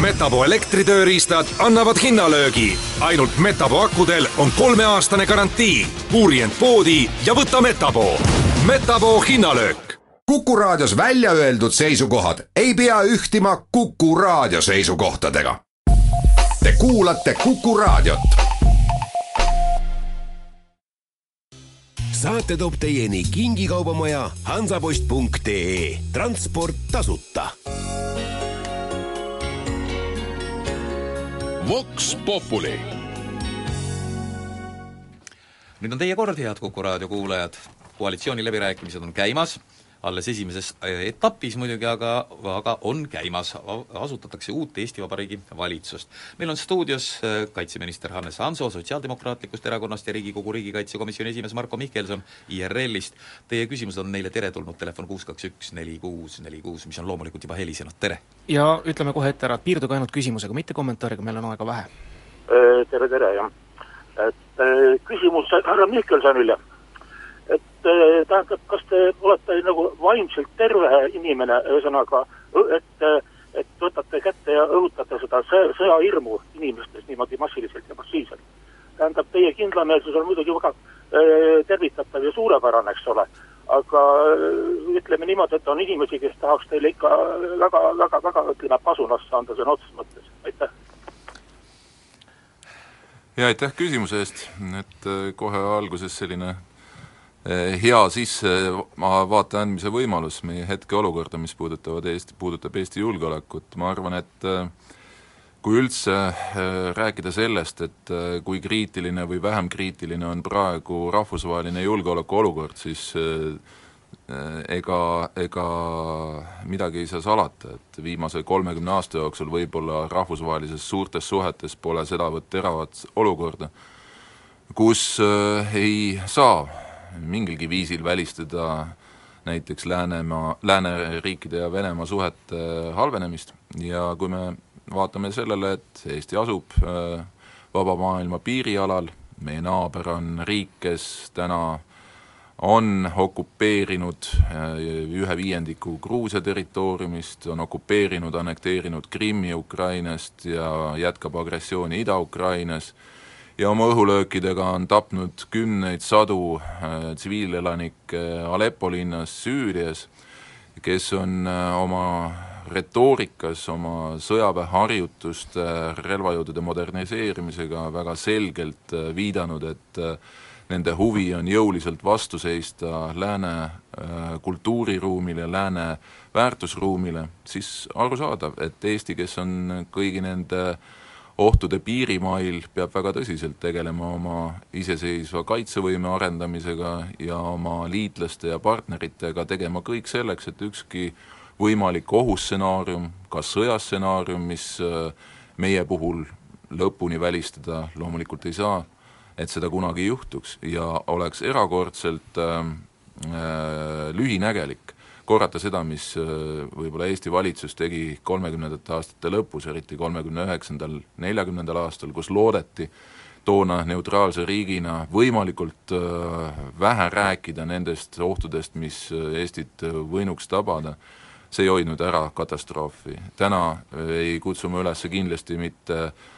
Metapo elektritööriistad annavad hinnalöögi. ainult Metapo akudel on kolmeaastane garantii. uuri end poodi ja võta Metapo. Metapo hinnalöök. kuku raadios välja öeldud seisukohad ei pea ühtima Kuku raadio seisukohtadega. Te kuulate Kuku raadiot saate toob teieni kingikaubamaja hansapost.ee transport tasuta Vox Populi. nüüd on teie kord, head Kuku raadio kuulajad. koalitsiooniläbirääkimised on käimas, alles esimeses äh, etapis muidugi, aga, aga on käimas, asutatakse uut Eesti Vabariigi valitsust. meil on stuudios äh, kaitseminister Hannes Hanso Sotsiaaldemokraatlikust Erakonnast ja Riigikogu riigikaitsekomisjoni esimees Marko Mihkelson IRL-ist. Teie küsimused on neile teretulnud, telefon kuus kaks üks neli kuus neli kuus, mis on loomulikult juba helisenud, tere! ja ütleme kohe ette ära, et piirduge ainult küsimusega, mitte kommentaariga, meil on aega vähe. tere, tere, jah. et küsimus härra Mihkelsonile et tähendab, kas te olete nagu vaimselt terve inimene, ühesõnaga, et, et võtate kätte ja õhutate seda sõja, sõjahirmu inimestes niimoodi massiliselt ja massiivselt. tähendab, teie kindlameelsus on muidugi väga äh, tervitatav ja suurepärane, eks ole, aga ütleme niimoodi, et on inimesi, kes tahaks teile ikka väga, väga, väga, ütleme, pasunasse anda sõna otseses mõttes, aitäh! Ja aitäh küsimuse eest, et kohe alguses selline hea sissevaate andmise võimalus meie hetkeolukorda, mis puudutavad Eesti, puudutab Eesti julgeolekut, ma arvan, et kui üldse rääkida sellest, et kui kriitiline või vähem kriitiline on praegu rahvusvaheline julgeolekuolukord, siis ega, ega midagi ei saa salata, et viimase kolmekümne aasta jooksul võib-olla rahvusvahelises suurtes suhetes pole sedavõrd teravat olukorda, kus ei saa mingilgi viisil välistada näiteks Läänemaa, lääneriikide ja Venemaa suhete halvenemist. Ja kui me vaatame sellele, et Eesti asub äh, vaba maailma piirialal, meie naaber on riik, kes täna on okupeerinud äh, ühe viiendiku Gruusia territooriumist, on okupeerinud, annekteerinud Krimmi Ukrainast ja jätkab agressiooni Ida-Ukrainas, ja oma õhulöökidega on tapnud kümneid sadu äh, tsiviilelanikke Aleppo linnas Süürias, kes on äh, oma retoorikas, oma sõjaväeharjutuste, relvajõudude moderniseerimisega väga selgelt äh, viidanud, et äh, nende huvi on jõuliselt vastu seista lääne äh, kultuuriruumile, lääne väärtusruumile, siis arusaadav, et Eesti, kes on kõigi nende äh, ohtude piirimail peab väga tõsiselt tegelema oma iseseisva kaitsevõime arendamisega ja oma liitlaste ja partneritega tegema kõik selleks, et ükski võimalik ohustsenaarium, ka sõjastsenaarium, mis äh, meie puhul lõpuni välistada loomulikult ei saa, et seda kunagi ei juhtuks ja oleks erakordselt äh, äh, lühinägelik korrata seda, mis äh, võib-olla Eesti valitsus tegi kolmekümnendate aastate lõpus, eriti kolmekümne üheksandal, neljakümnendal aastal, kus loodeti toona neutraalse riigina võimalikult äh, vähe rääkida nendest ohtudest, mis äh, Eestit võinuks tabada, see ei hoidnud ära katastroofi. täna ei kutsu ma üles kindlasti mitte äh,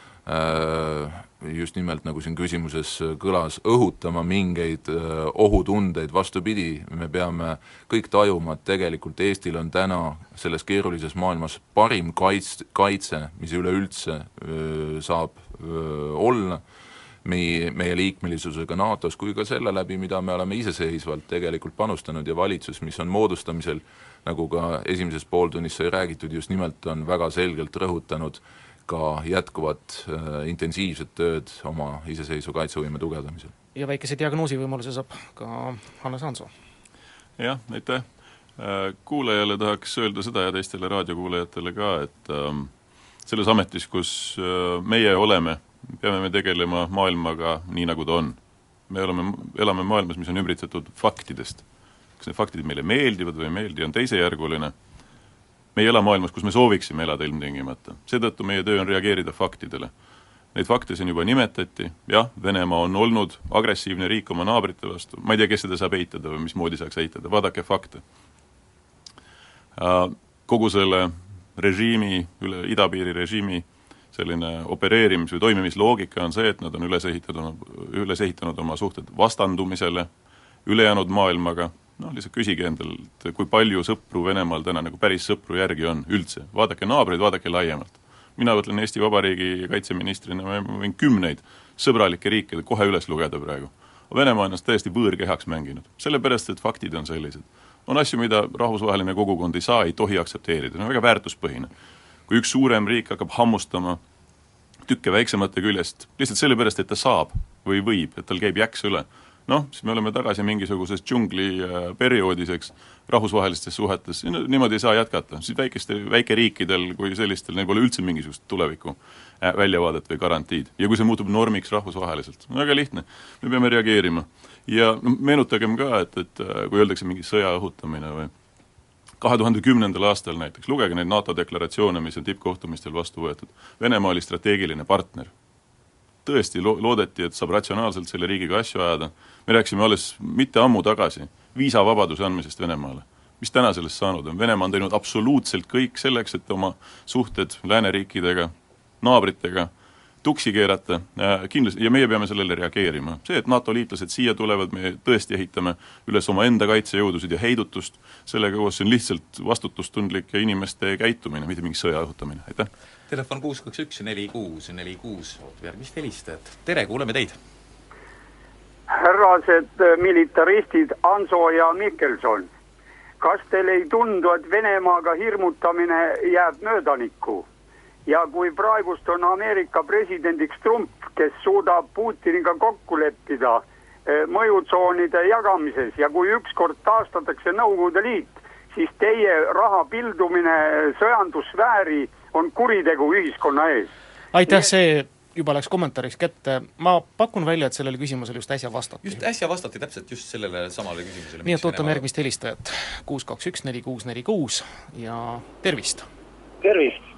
just nimelt, nagu siin küsimuses kõlas, õhutama mingeid ohutundeid, vastupidi, me peame kõik tajuma, et tegelikult Eestil on täna selles keerulises maailmas parim kaits-, kaitse, mis üleüldse öö, saab öö, olla, meie, meie liikmelisusega NATO-s, kui ka selle läbi, mida me oleme iseseisvalt tegelikult panustanud. Ja valitsus, mis on moodustamisel, nagu ka esimeses pooltunnis sai räägitud, just nimelt on väga selgelt rõhutanud ka jätkuvat äh, intensiivset tööd oma iseseisva kaitsevõime tugevdamisel. ja väikese diagnoosivõimaluse saab ka Hannes Hanso. jah, aitäh. Kuulajale tahaks öelda seda ja teistele raadiokuulajatele ka, et ähm, selles ametis, kus äh, meie oleme, peame me tegelema maailmaga nii, nagu ta on. me oleme, elame maailmas, mis on ümbritsetud faktidest. kas need faktid meile meeldivad või ei meeldi, on teisejärguline me ei ela maailmas, kus me sooviksime elada ilmtingimata. seetõttu meie töö on reageerida faktidele. Neid fakte siin juba nimetati, jah, Venemaa on olnud agressiivne riik oma naabrite vastu, ma ei tea, kes seda saab eitada või mismoodi saaks eitada, vaadake fakte. Kogu selle režiimi, üle idapiiri režiimi selline opereerimis- või toimimisloogika on see, et nad on üles ehitatud, üles ehitanud oma suhted vastandumisele ülejäänud maailmaga, noh, lihtsalt küsige endalt, kui palju sõpru Venemaal täna nagu päris sõpru järgi on üldse, vaadake naabreid, vaadake laiemalt. mina mõtlen Eesti Vabariigi kaitseministrina, ma võin kümneid sõbralikke riike kohe üles lugeda praegu. Venemaa on ennast täiesti võõrkehaks mänginud, sellepärast et faktid on sellised. on asju, mida rahvusvaheline kogukond ei saa, ei tohi aktsepteerida, see on väga väärtuspõhine. kui üks suurem riik hakkab hammustama tükke väiksemate küljest lihtsalt sellepärast, et ta saab või võib, et tal käib jäks üle noh, siis me oleme tagasi mingisuguses džungli äh, perioodis, eks, rahvusvahelistes suhetes, niimoodi ei saa jätkata, siis väikeste, väikeriikidel kui sellistel, neil pole üldse mingisugust tuleviku äh, väljavaadet või garantiid. ja kui see muutub normiks rahvusvaheliselt, väga lihtne, me peame reageerima. ja no meenutagem ka, et, et äh, kui öeldakse mingi sõja õhutamine või kahe tuhande kümnendal aastal näiteks, lugege neid NATO deklaratsioone, mis on tippkohtumistel vastu võetud, Venemaa oli strateegiline partner. Tõesti lo-, loodeti, et saab ratsionaalselt selle riigiga asju ajada, me rääkisime alles mitte ammu tagasi viisavabaduse andmisest Venemaale. mis täna sellest saanud on, Venemaa on teinud absoluutselt kõik selleks, et oma suhted lääneriikidega, naabritega tuksi keerata äh, kindlasti, ja meie peame sellele reageerima. see, et NATO liitlased siia tulevad, me tõesti ehitame üles omaenda kaitsejõudusid ja heidutust, sellega koos see on lihtsalt vastutustundlik ja inimeste käitumine, mitte mingi sõja õhutamine, aitäh! telefon kuus kaks üks neli kuus neli kuus, järgmist helistajat. tere, kuuleme teid! Härrased militaristid Anso ja Mihkelson, kas teile ei tundu, et Venemaaga hirmutamine jääb möödanikku? ja kui praegust on Ameerika presidendiks Trump, kes suudab Putiniga kokku leppida eh, mõjutsoonide jagamises ja kui ükskord taastatakse Nõukogude Liit, siis teie raha pildumine sõjandussfääri on kuritegu ühiskonna ees. aitäh, see juba läks kommentaariks kätte, ma pakun välja, et sellele küsimusele just äsja vastati. just äsja vastati täpselt just sellele samale küsimusele. nii et ootame järgmist helistajat, kuus kaks üks neli kuus neli kuus ja tervist! tervist!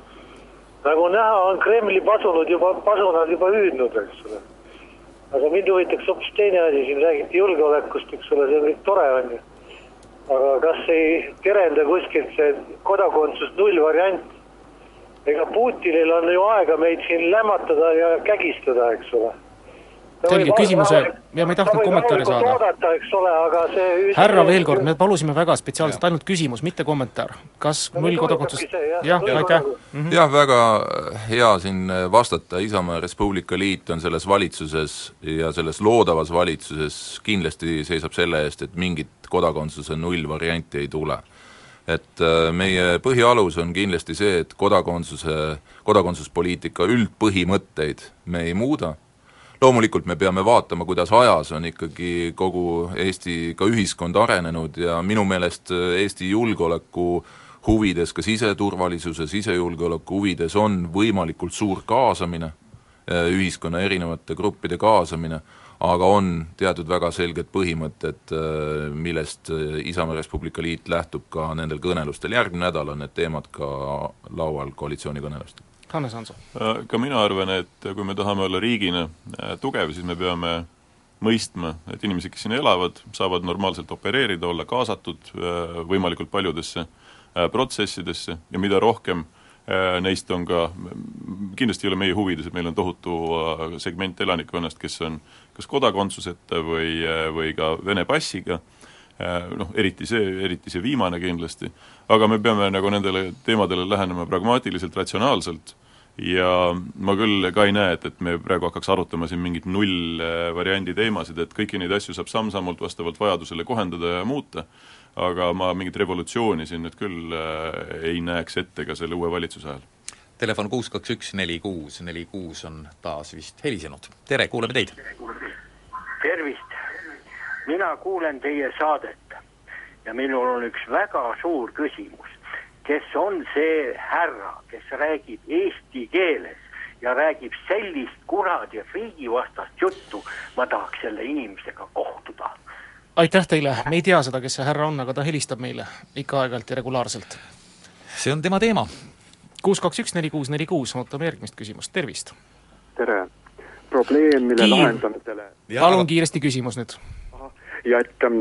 nagu näha, on Kremli pasunud juba, pasunad juba hüüdnud, eks ole. aga mind huvitaks hoopis teine asi, siin räägiti julgeolekust, eks ole, see on kõik tore, on ju. aga kas ei terenda kuskilt see kodakondsus nullvariant ega Putinil on ju aega meid siin lämmatada ja kägistada, eks ole. selge, küsimuse, ja ma ei tahtnud kommentaari saada. oodata, eks ole, aga see härra, veel kord, me palusime väga spetsiaalselt ainult küsimus, mitte kommentaar. kas no, nullkodakondsus jah, aitäh -hmm. jah, väga hea siin vastata, Isamaa Res Publica Liit on selles valitsuses ja selles loodavas valitsuses kindlasti seisab selle eest, et mingit kodakondsuse nullvarianti ei tule et äh, meie põhialus on kindlasti see, et kodakondsuse, kodakondsuspoliitika üldpõhimõtteid me ei muuda, loomulikult me peame vaatama, kuidas ajas on ikkagi kogu Eesti ka ühiskond arenenud ja minu meelest äh, Eesti julgeoleku huvides, ka siseturvalisuse, sisejulgeoleku huvides on võimalikult suur kaasamine, äh, ühiskonna erinevate gruppide kaasamine aga on teatud väga selged põhimõtted, äh, millest äh, Isamaa Res Publica Liit lähtub ka nendel kõnelustel, järgmine nädal on need teemad ka laual koalitsioonikõnelustel. Hannes Hanso. Äh, ka mina arvan, et kui me tahame olla riigina tugev, siis me peame mõistma, et inimesed, kes siin elavad, saavad normaalselt opereerida, olla kaasatud võimalikult paljudesse protsessidesse ja mida rohkem äh, Äh, neist on ka, kindlasti ei ole meie huvides, et meil on tohutu äh, segment elanikkonnast, kes on kas kodakondsuseta või, või ka Vene passiga, noh, eriti see, eriti see viimane kindlasti, aga me peame nagu nendele teemadele lähenema pragmaatiliselt, ratsionaalselt ja ma küll ka ei näe, et, et me praegu hakkaks arutama siin mingit nullvariandi teemasid, et kõiki neid asju saab samm-sammult vastavalt vajadusele kohendada ja muuta aga ma mingit revolutsiooni siin nüüd küll äh, ei näeks ette ka selle uue valitsuse ajal. Telefon kuus kaks üks neli kuus neli kuus on taas vist helisenud. tere, kuuleme teid! tervist! mina kuulen teie saadet ja minul on üks väga suur küsimus. kes on see härra, kes räägib eesti keeles ja räägib sellist kuradi riigivastast juttu, ma tahaks selle inimesega kohtuda aitäh teile, me ei tea seda, kes see härra on, aga ta helistab meile ikka aeg-ajalt ja regulaarselt. see on tema teema. Kuus, kaks, üks, neli, kuus, neli, kuus, ootame järgmist küsimust, tervist! tere! probleem, mille Kiir... lahendamisele palun kiiresti küsimus nüüd. ja et ähm,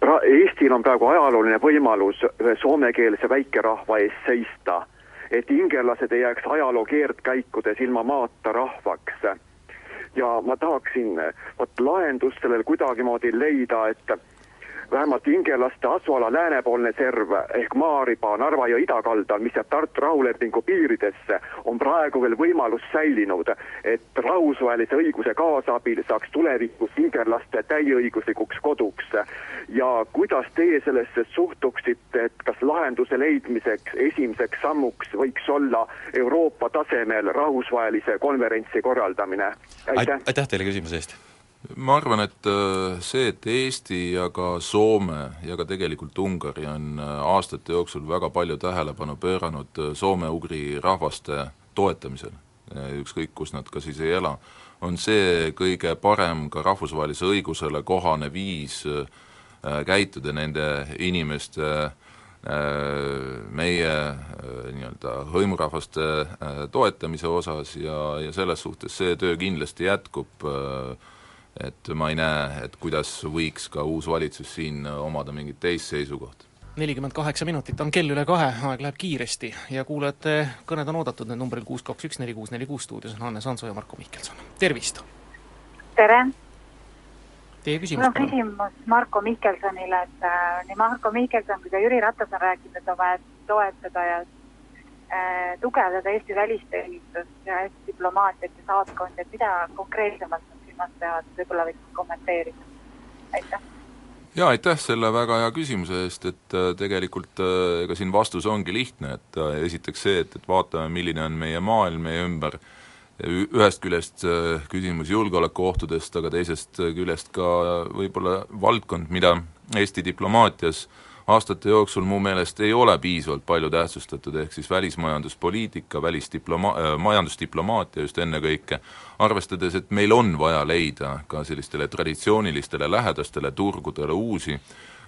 pra-, Eestil on praegu ajalooline võimalus ühe soomekeelse väikerahva eest seista et ingelased ei jääks ajaloo keerdkäikudes ilma maata rahvaks. ja ma tahaksin vot lahendust sellele kuidagimoodi leida, et vähemalt ingelaste asuala läänepoolne serv ehk Maariba Narva jõe idakaldal, mis jääb Tartu rahulepingu piiridesse, on praegu veel võimalus säilinud, et rahvusvahelise õiguse kaasabil saaks tulevikus ingerlaste täieõiguslikuks koduks. ja kuidas teie sellesse suhtuksite, et kas lahenduse leidmiseks esimeseks sammuks võiks olla Euroopa tasemel rahvusvahelise konverentsi korraldamine? aitäh, aitäh teile küsimuse eest ma arvan, et äh, see, et Eesti ja ka Soome ja ka tegelikult Ungari on äh, aastate jooksul väga palju tähelepanu pööranud äh, soome-ugri rahvaste toetamisel, ükskõik kus nad ka siis ei ela, on see kõige parem ka rahvusvahelise õigusele kohane viis käituda nende inimeste meie nii-öelda hõimurahvaste toetamise osas ja, ja selles suhtes see töö kindlasti jätkub äh, et ma ei näe, et kuidas võiks ka uus valitsus siin omada mingit teist seisukohta. nelikümmend kaheksa minutit on kell üle kahe, aeg läheb kiiresti ja kuulajate kõned on oodatud nüüd numbril kuus kaks üks neli kuus neli kuus, stuudios on Hannes Hanso ja Marko Mihkelson, tervist! tere! Teie küsimus, mul on küsimus Marko Mihkelsonile, et äh, nii Marko Mihkelson kui ka Jüri Ratas on rääkinud, et on vaja toetada ja äh, tugevdada Eesti välisteenistust ja Eesti diplomaatiat ja saatkondi, et mida konkreetsemalt silmas peavad, võib-olla võiks kommenteerida, aitäh! Jaa, aitäh selle väga hea küsimuse eest, et äh, tegelikult äh, ega siin vastus ongi lihtne, et äh, esiteks see, et, et vaatame, milline on meie maailm meie ümber, ühest küljest küsimus julgeolekuohtudest, aga teisest küljest ka võib-olla valdkond, mida Eesti diplomaatias äh, aastate jooksul mu meelest ei ole piisavalt palju tähtsustatud, ehk siis välismajanduspoliitika, välisdiploma-, äh, majandusdiplomaatia just ennekõike, arvestades, et meil on vaja leida ka sellistele traditsioonilistele lähedastele turgudele uusi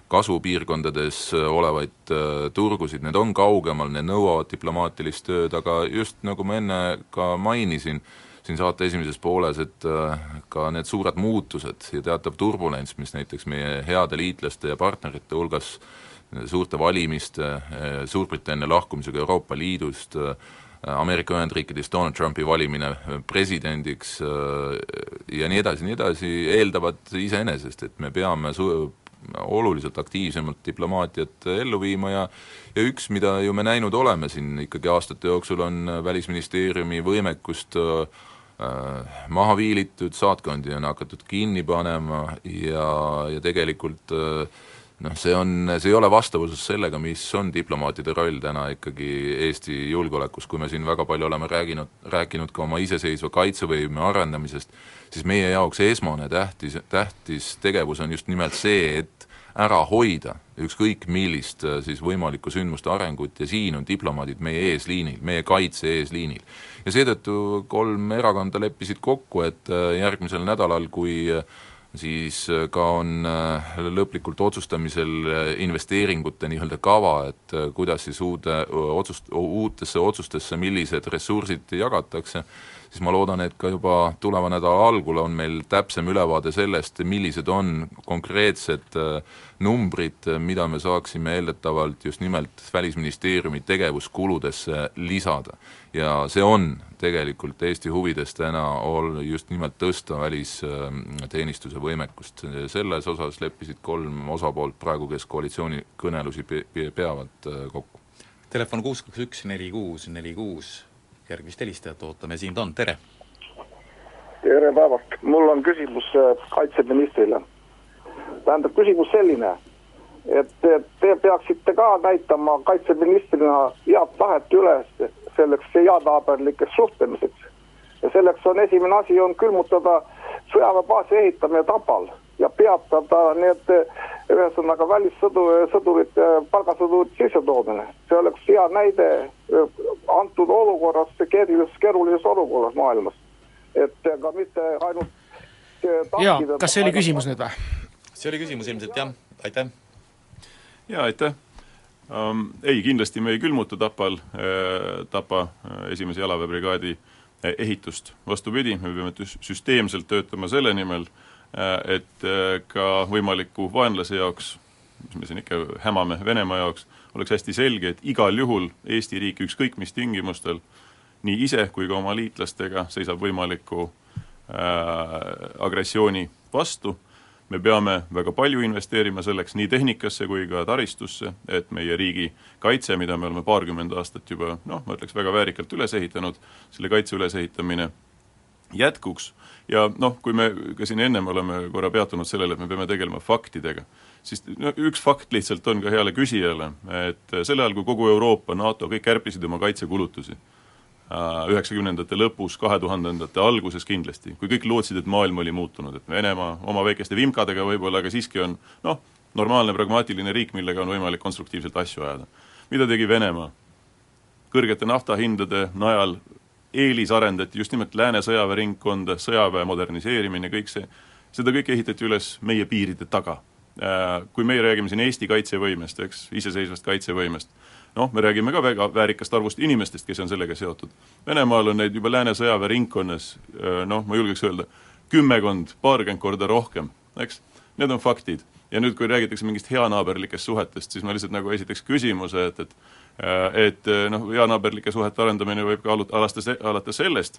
kasvupiirkondades äh, olevaid äh, turgusid, need on kaugemal, need nõuavad diplomaatilist tööd, aga just nagu ma enne ka mainisin, siin saate esimeses pooles, et ka need suured muutused ja teatav turbulents, mis näiteks meie heade liitlaste ja partnerite hulgas suurte valimiste, eh, Suurbritannia lahkumisega Euroopa Liidust, eh, Ameerika Ühendriikides Donald Trumpi valimine eh, presidendiks ja nii edasi, nii edasi, eeldavad iseenesest, et me peame su-, oluliselt aktiivsemalt diplomaatiat ellu viima ja ja üks, mida ju me näinud oleme siin ikkagi aastate jooksul, on Välisministeeriumi võimekust äh, maha viilitud, saatkondi on hakatud kinni panema ja, ja tegelikult äh, noh, see on, see ei ole vastavuses sellega, mis on diplomaatide roll täna ikkagi Eesti julgeolekus, kui me siin väga palju oleme rääginud, rääkinud ka oma iseseisva kaitsevõime arendamisest, siis meie jaoks esmane tähtis, tähtis tegevus on just nimelt see, et ära hoida ükskõik millist siis võimalikku sündmuste arengut ja siin on diplomaadid meie eesliinil, meie kaitse eesliinil. ja seetõttu kolm erakonda leppisid kokku, et järgmisel nädalal, kui siis äh, ka on äh, lõplikult otsustamisel äh, investeeringute nii-öelda kava, et kuidas siis uude otsust, uutesse otsustesse, millised ressursid jagatakse, siis ma loodan, et ka juba tuleva nädala algul on meil täpsem ülevaade sellest, millised on konkreetsed numbrid, mida me saaksime eeldatavalt just nimelt Välisministeeriumi tegevuskuludesse lisada. ja see on tegelikult Eesti huvides täna ol-, just nimelt tõsta välisteenistuse võimekust. selles osas leppisid kolm osapoolt praegu, kes koalitsioonikõnelusi pe-, peavad kokku. Telefon kuus kaks üks neli kuus neli kuus, järgmist helistajat ootame, Siim Tand, tere! tere päevast, mul on küsimus kaitseministrile tähendab, küsimus selline, et te peaksite ka näitama kaitseministrina head tahet üles selleks heanaaberlikeks suhtlemiseks. ja selleks on esimene asi, on külmutada sõjaväebaasi ehitamine Tapal ja peatada need ühesõnaga välissõdurite, palgasõdurite sissetoomine. see oleks hea näide antud olukorras, keerulises, keerulises olukorras maailmas. et ka mitte ainult jaa, kas see oli küsimus nüüd või? see oli küsimus ilmselt, jah, aitäh! jaa, aitäh! Um, ei, kindlasti me ei külmuta Tapal äh,, Tapa esimese jalaväebrigaadi ehitust, vastupidi, me peame süsteemselt töötama selle nimel äh,, et äh, ka võimaliku vaenlase jaoks mis me siin ikka hämame Venemaa jaoks, oleks hästi selge, et igal juhul Eesti riik ükskõik mis tingimustel nii ise kui ka oma liitlastega seisab võimaliku äh, agressiooni vastu, me peame väga palju investeerima selleks nii tehnikasse kui ka taristusse, et meie riigi kaitse, mida me oleme paarkümmend aastat juba noh, ma ütleks väga väärikalt üles ehitanud, selle kaitse ülesehitamine jätkuks ja noh, kui me ka siin ennem oleme korra peatunud sellele, et me peame tegelema faktidega, siis no üks fakt lihtsalt on ka heale küsijale, et sel ajal, kui kogu Euroopa, NATO, kõik kärpisid oma kaitsekulutusi, äh, üheksakümnendate lõpus, kahe tuhandendate alguses kindlasti, kui kõik lootsid, et maailm oli muutunud, et Venemaa oma väikeste vimkadega võib-olla, aga siiski on noh, normaalne pragmaatiline riik, millega on võimalik konstruktiivselt asju ajada. mida tegi Venemaa? kõrgete naftahindade najal eelis arendati just nimelt lääne sõjaväeringkonda, sõjaväe moderniseerimine, kõik see, seda kõike ehitati üles meie piiride taga. Äh, kui meie räägime siin Eesti kaitsevõimest, eks, iseseisvast kaitsevõimest, noh, me räägime ka väga väärikast arvust inimestest, kes on sellega seotud. Venemaal on neid juba lääne sõjaväeringkonnas äh, noh, ma julgeks öelda, kümmekond, paarkümmend korda rohkem, eks, need on faktid. Ja nüüd, kui räägitakse mingist heanaaberlikest suhetest, siis ma lihtsalt nagu esitaks küsimuse, et, et Äh, et äh, noh, heanaaberlike suhete arendamine võib ka alu-, alastes, alata sellest,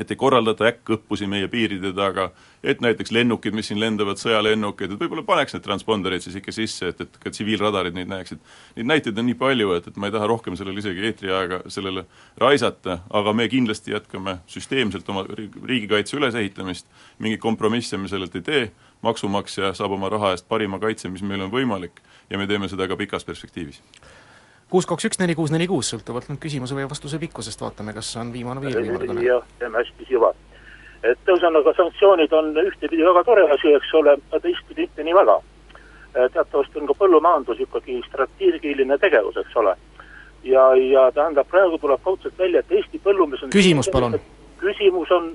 et ei korraldata äkkõppusi meie piiride taga, et näiteks lennukid, mis siin lendavad, sõjalennukid, et võib-olla paneks need transponderid siis ikka sisse, et, et ka tsiviilradarid neid näeksid. Neid näiteid on nii palju, et, et ma ei taha rohkem sellele isegi eetriaega sellele raisata, aga me kindlasti jätkame süsteemselt oma riigikaitse ülesehitamist, mingeid kompromisse me sellelt ei tee, maksumaksja saab oma raha eest parima kaitse, mis meil on võimalik ja me teeme seda ka pikas perspektiivis kuus, kaks, üks, neli, kuus, neli, kuus, sõltuvalt nüüd küsimuse või vastuse pikkusest, vaatame, kas on viimane või eelviimane kõne. jah, teeme hästi siva. et ühesõnaga, sanktsioonid on ühtepidi väga tore asi, eks ole, aga teistpidi mitte nii väga. teatavasti on ka põllumajandus ikkagi strateegiline tegevus, eks ole. ja, ja tähendab, praegu tuleb kaudselt välja, et Eesti põllumees on küsimus palun. küsimus on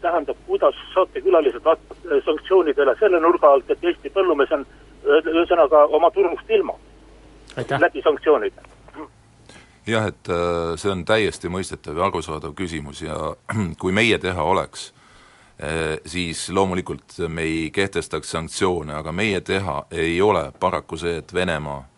tähendab, kuidas saatekülalised vaatavad sanktsioonidele selle nurga alt, et Eesti põllumees on ühesõnaga oma turust ilma. Läbi sanktsioonide. jah, et äh, see on täiesti mõistetav ja arusaadav küsimus ja kui meie teha oleks, äh, siis loomulikult me ei kehtestaks sanktsioone, aga meie teha ei ole. Paraku see, et Venemaa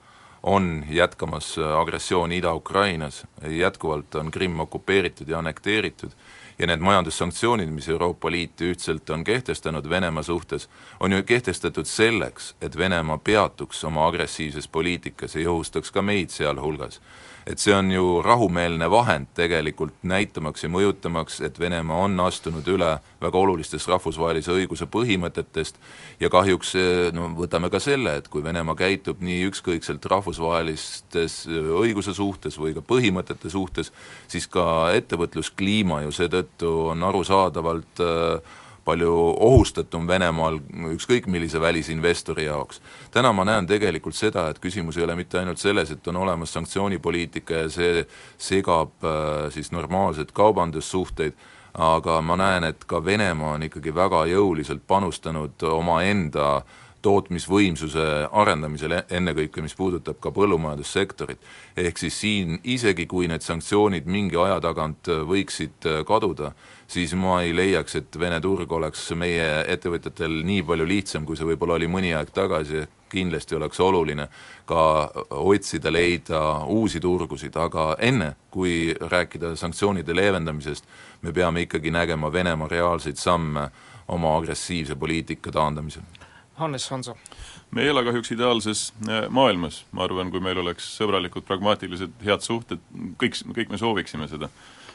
on jätkamas agressiooni Ida-Ukrainas, jätkuvalt on Krimm okupeeritud ja annekteeritud ja need majandussanktsioonid, mis Euroopa Liit ühtselt on kehtestanud Venemaa suhtes, on ju kehtestatud selleks, et Venemaa peatuks oma agressiivses poliitikas ja jõustaks ka meid sealhulgas. Et see on ju rahumeelne vahend tegelikult näitamaks ja mõjutamaks, et Venemaa on astunud üle väga olulistest rahvusvahelise õiguse põhimõtetest ja kahjuks eh, no võtame ka selle, et kui Venemaa käitub nii ükskõikselt rahvusvahelistes eh, õiguse suhtes või ka põhimõtete suhtes, siis ka ettevõtluskliima ju seetõttu on arusaadavalt äh, palju ohustatum Venemaal ükskõik millise välisinvestori jaoks. täna ma näen tegelikult seda, et küsimus ei ole mitte ainult selles, et on olemas sanktsioonipoliitika ja see segab äh, siis normaalseid kaubandussuhteid, aga ma näen, et ka Venemaa on ikkagi väga jõuliselt panustanud omaenda äh, tootmisvõimsuse arendamisele, ennekõike mis puudutab ka põllumajandussektorit. ehk siis siin isegi, kui need sanktsioonid mingi aja tagant võiksid kaduda, siis ma ei leiaks, et Vene turg oleks meie ettevõtjatel nii palju lihtsam, kui see võib-olla oli mõni aeg tagasi, kindlasti oleks oluline ka otsida, leida uusi turgusid, aga enne, kui rääkida sanktsioonide leevendamisest, me peame ikkagi nägema Venemaa reaalseid samme oma agressiivse poliitika taandamisel Hannes Hanso? me ei ela kahjuks ideaalses äh, maailmas, ma arvan, kui meil oleks sõbralikud, pragmaatilised, head suhted, kõik, kõik me sooviksime seda.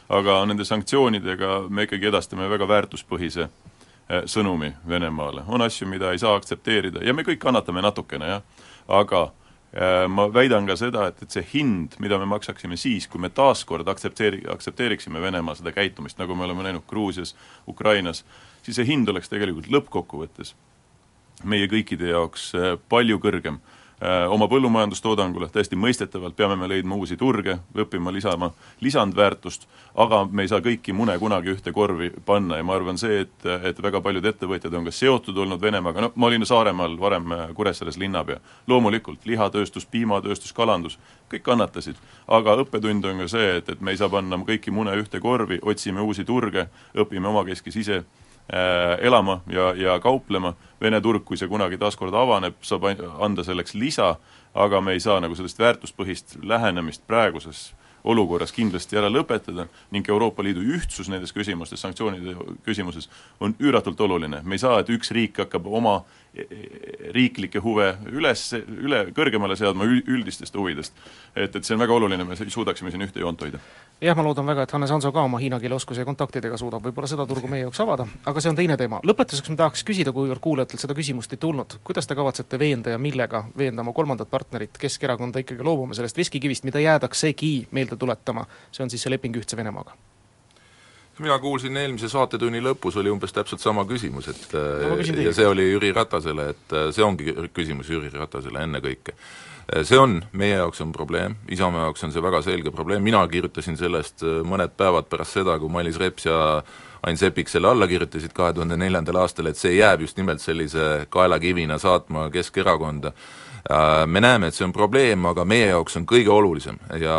aga nende sanktsioonidega me ikkagi edastame väga väärtuspõhise äh, sõnumi Venemaale. on asju, mida ei saa aktsepteerida ja me kõik kannatame natukene, jah, aga äh, ma väidan ka seda, et, et see hind, mida me maksaksime siis, kui me taaskord aktsepteeri-, aktsepteeriksime Venemaa seda käitumist, nagu me oleme näinud Gruusias, Ukrainas, siis see hind oleks tegelikult lõppkokkuvõttes meie kõikide jaoks äh, palju kõrgem. Äh, oma põllumajandustoodangule täiesti mõistetavalt peame me leidma uusi turge, õppima lisama lisandväärtust, aga me ei saa kõiki mune kunagi ühte korvi panna ja ma arvan see, et, et väga paljud ettevõtjad on ka seotud olnud Venemaaga, no ma olin Saaremaal varem äh, Kuressaares linnapea, loomulikult lihatööstus, piimatööstus, kalandus, kõik kannatasid. aga õppetund on ka see, et, et me ei saa panna kõiki mune ühte korvi, otsime uusi turge, õpime omakeskis ise elama ja, ja kauplema, Vene turg, kui see kunagi taaskord avaneb, saab anda selleks lisa, aga me ei saa nagu sellist väärtuspõhist lähenemist praeguses olukorras kindlasti ära lõpetada ning Euroopa Liidu ühtsus nendes küsimustes, sanktsioonide küsimuses, on üüratult oluline. me ei saa, et üks riik hakkab oma riiklikke huve üles, üle, kõrgemale seadma üldistest huvidest. et, et see on väga oluline, me suudaksime siin ühte joont hoida. jah, ma loodan väga, et Hannes Hanso ka oma hiina keele oskuse ja kontaktidega suudab võib-olla seda turgu meie jaoks avada, aga see on teine teema. lõpetuseks ma tahaks küsida, kuivõrd kuulajatelt seda küsimust ei tulnud, kuidas te kavatsete veenda ja millega veenda oma kolmandat partnerit, Keskerakonda ikkagi loobuma sellest veskikivist, mida jäädaksegi meelde tuletama, see on siis see leping Ühtse Venemaaga? Mina kuulsin eelmise saatetunni lõpus oli umbes täpselt sama küsimus, et no, ja see oli Jüri Ratasele, et äh, see ongi küsimus Jüri Ratasele ennekõike. Äh, see on, meie jaoks on probleem, Isamaa jaoks on see väga selge probleem, mina kirjutasin sellest mõned päevad pärast seda, kui Mailis Reps ja Ain Seppik selle alla kirjutasid kahe tuhande neljandal aastal, et see jääb just nimelt sellise kaelakivina saatma Keskerakonda me näeme, et see on probleem, aga meie jaoks on kõige olulisem ja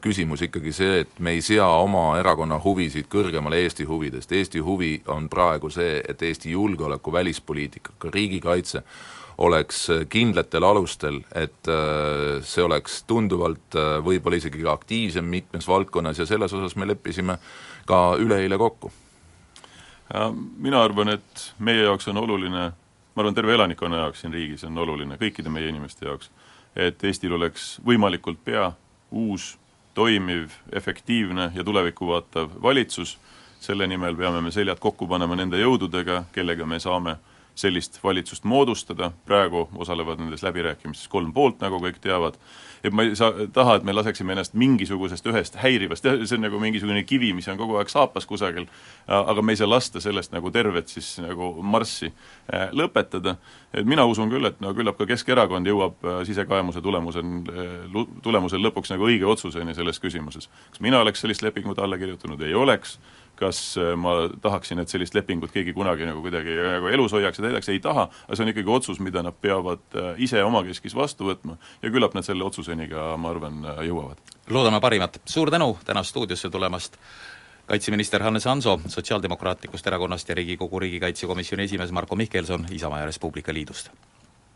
küsimus ikkagi see, et me ei sea oma erakonna huvisid kõrgemale Eesti huvidest. Eesti huvi on praegu see, et Eesti julgeoleku, välispoliitika, ka riigikaitse oleks kindlatel alustel, et äh, see oleks tunduvalt äh, võib-olla isegi ka aktiivsem mitmes valdkonnas ja selles osas me leppisime ka üleeile kokku. mina arvan, et meie jaoks on oluline ma arvan, terve elanikkonna jaoks siin riigis on oluline, kõikide meie inimeste jaoks, et Eestil oleks võimalikult pea uus, toimiv, efektiivne ja tulevikku vaatav valitsus, selle nimel peame me seljad kokku panema nende jõududega, kellega me saame sellist valitsust moodustada, praegu osalevad nendes läbirääkimistes kolm poolt, nagu kõik teavad, et ma ei saa, taha, et me laseksime ennast mingisugusest ühest häirivast, see on nagu mingisugune kivi, mis on kogu aeg saapas kusagil, aga me ei saa lasta sellest nagu tervet siis nagu marssi äh, lõpetada, et mina usun küll, et no küllap ka Keskerakond jõuab äh, sisekaemuse tulemusel, äh, tulemusel lõpuks nagu õige otsuseni selles küsimuses. kas mina oleks sellist lepingut alla kirjutanud, ei oleks, kas ma tahaksin, et sellist lepingut keegi kunagi nagu kuidagi nagu elus hoiaks ja täidaks, ei taha, aga see on ikkagi otsus, mida nad peavad ise omakeskis vastu võtma ja küllap nad selle otsuse tulemuseni ka, ma arvan, jõuavad. loodame parimat, suur tänu täna stuudiosse tulemast, kaitseminister Hannes Hanso Sotsiaaldemokraatlikust Erakonnast ja Riigikogu riigikaitsekomisjoni esimees Marko Mihkelson Isamaa ja Res Publica Liidust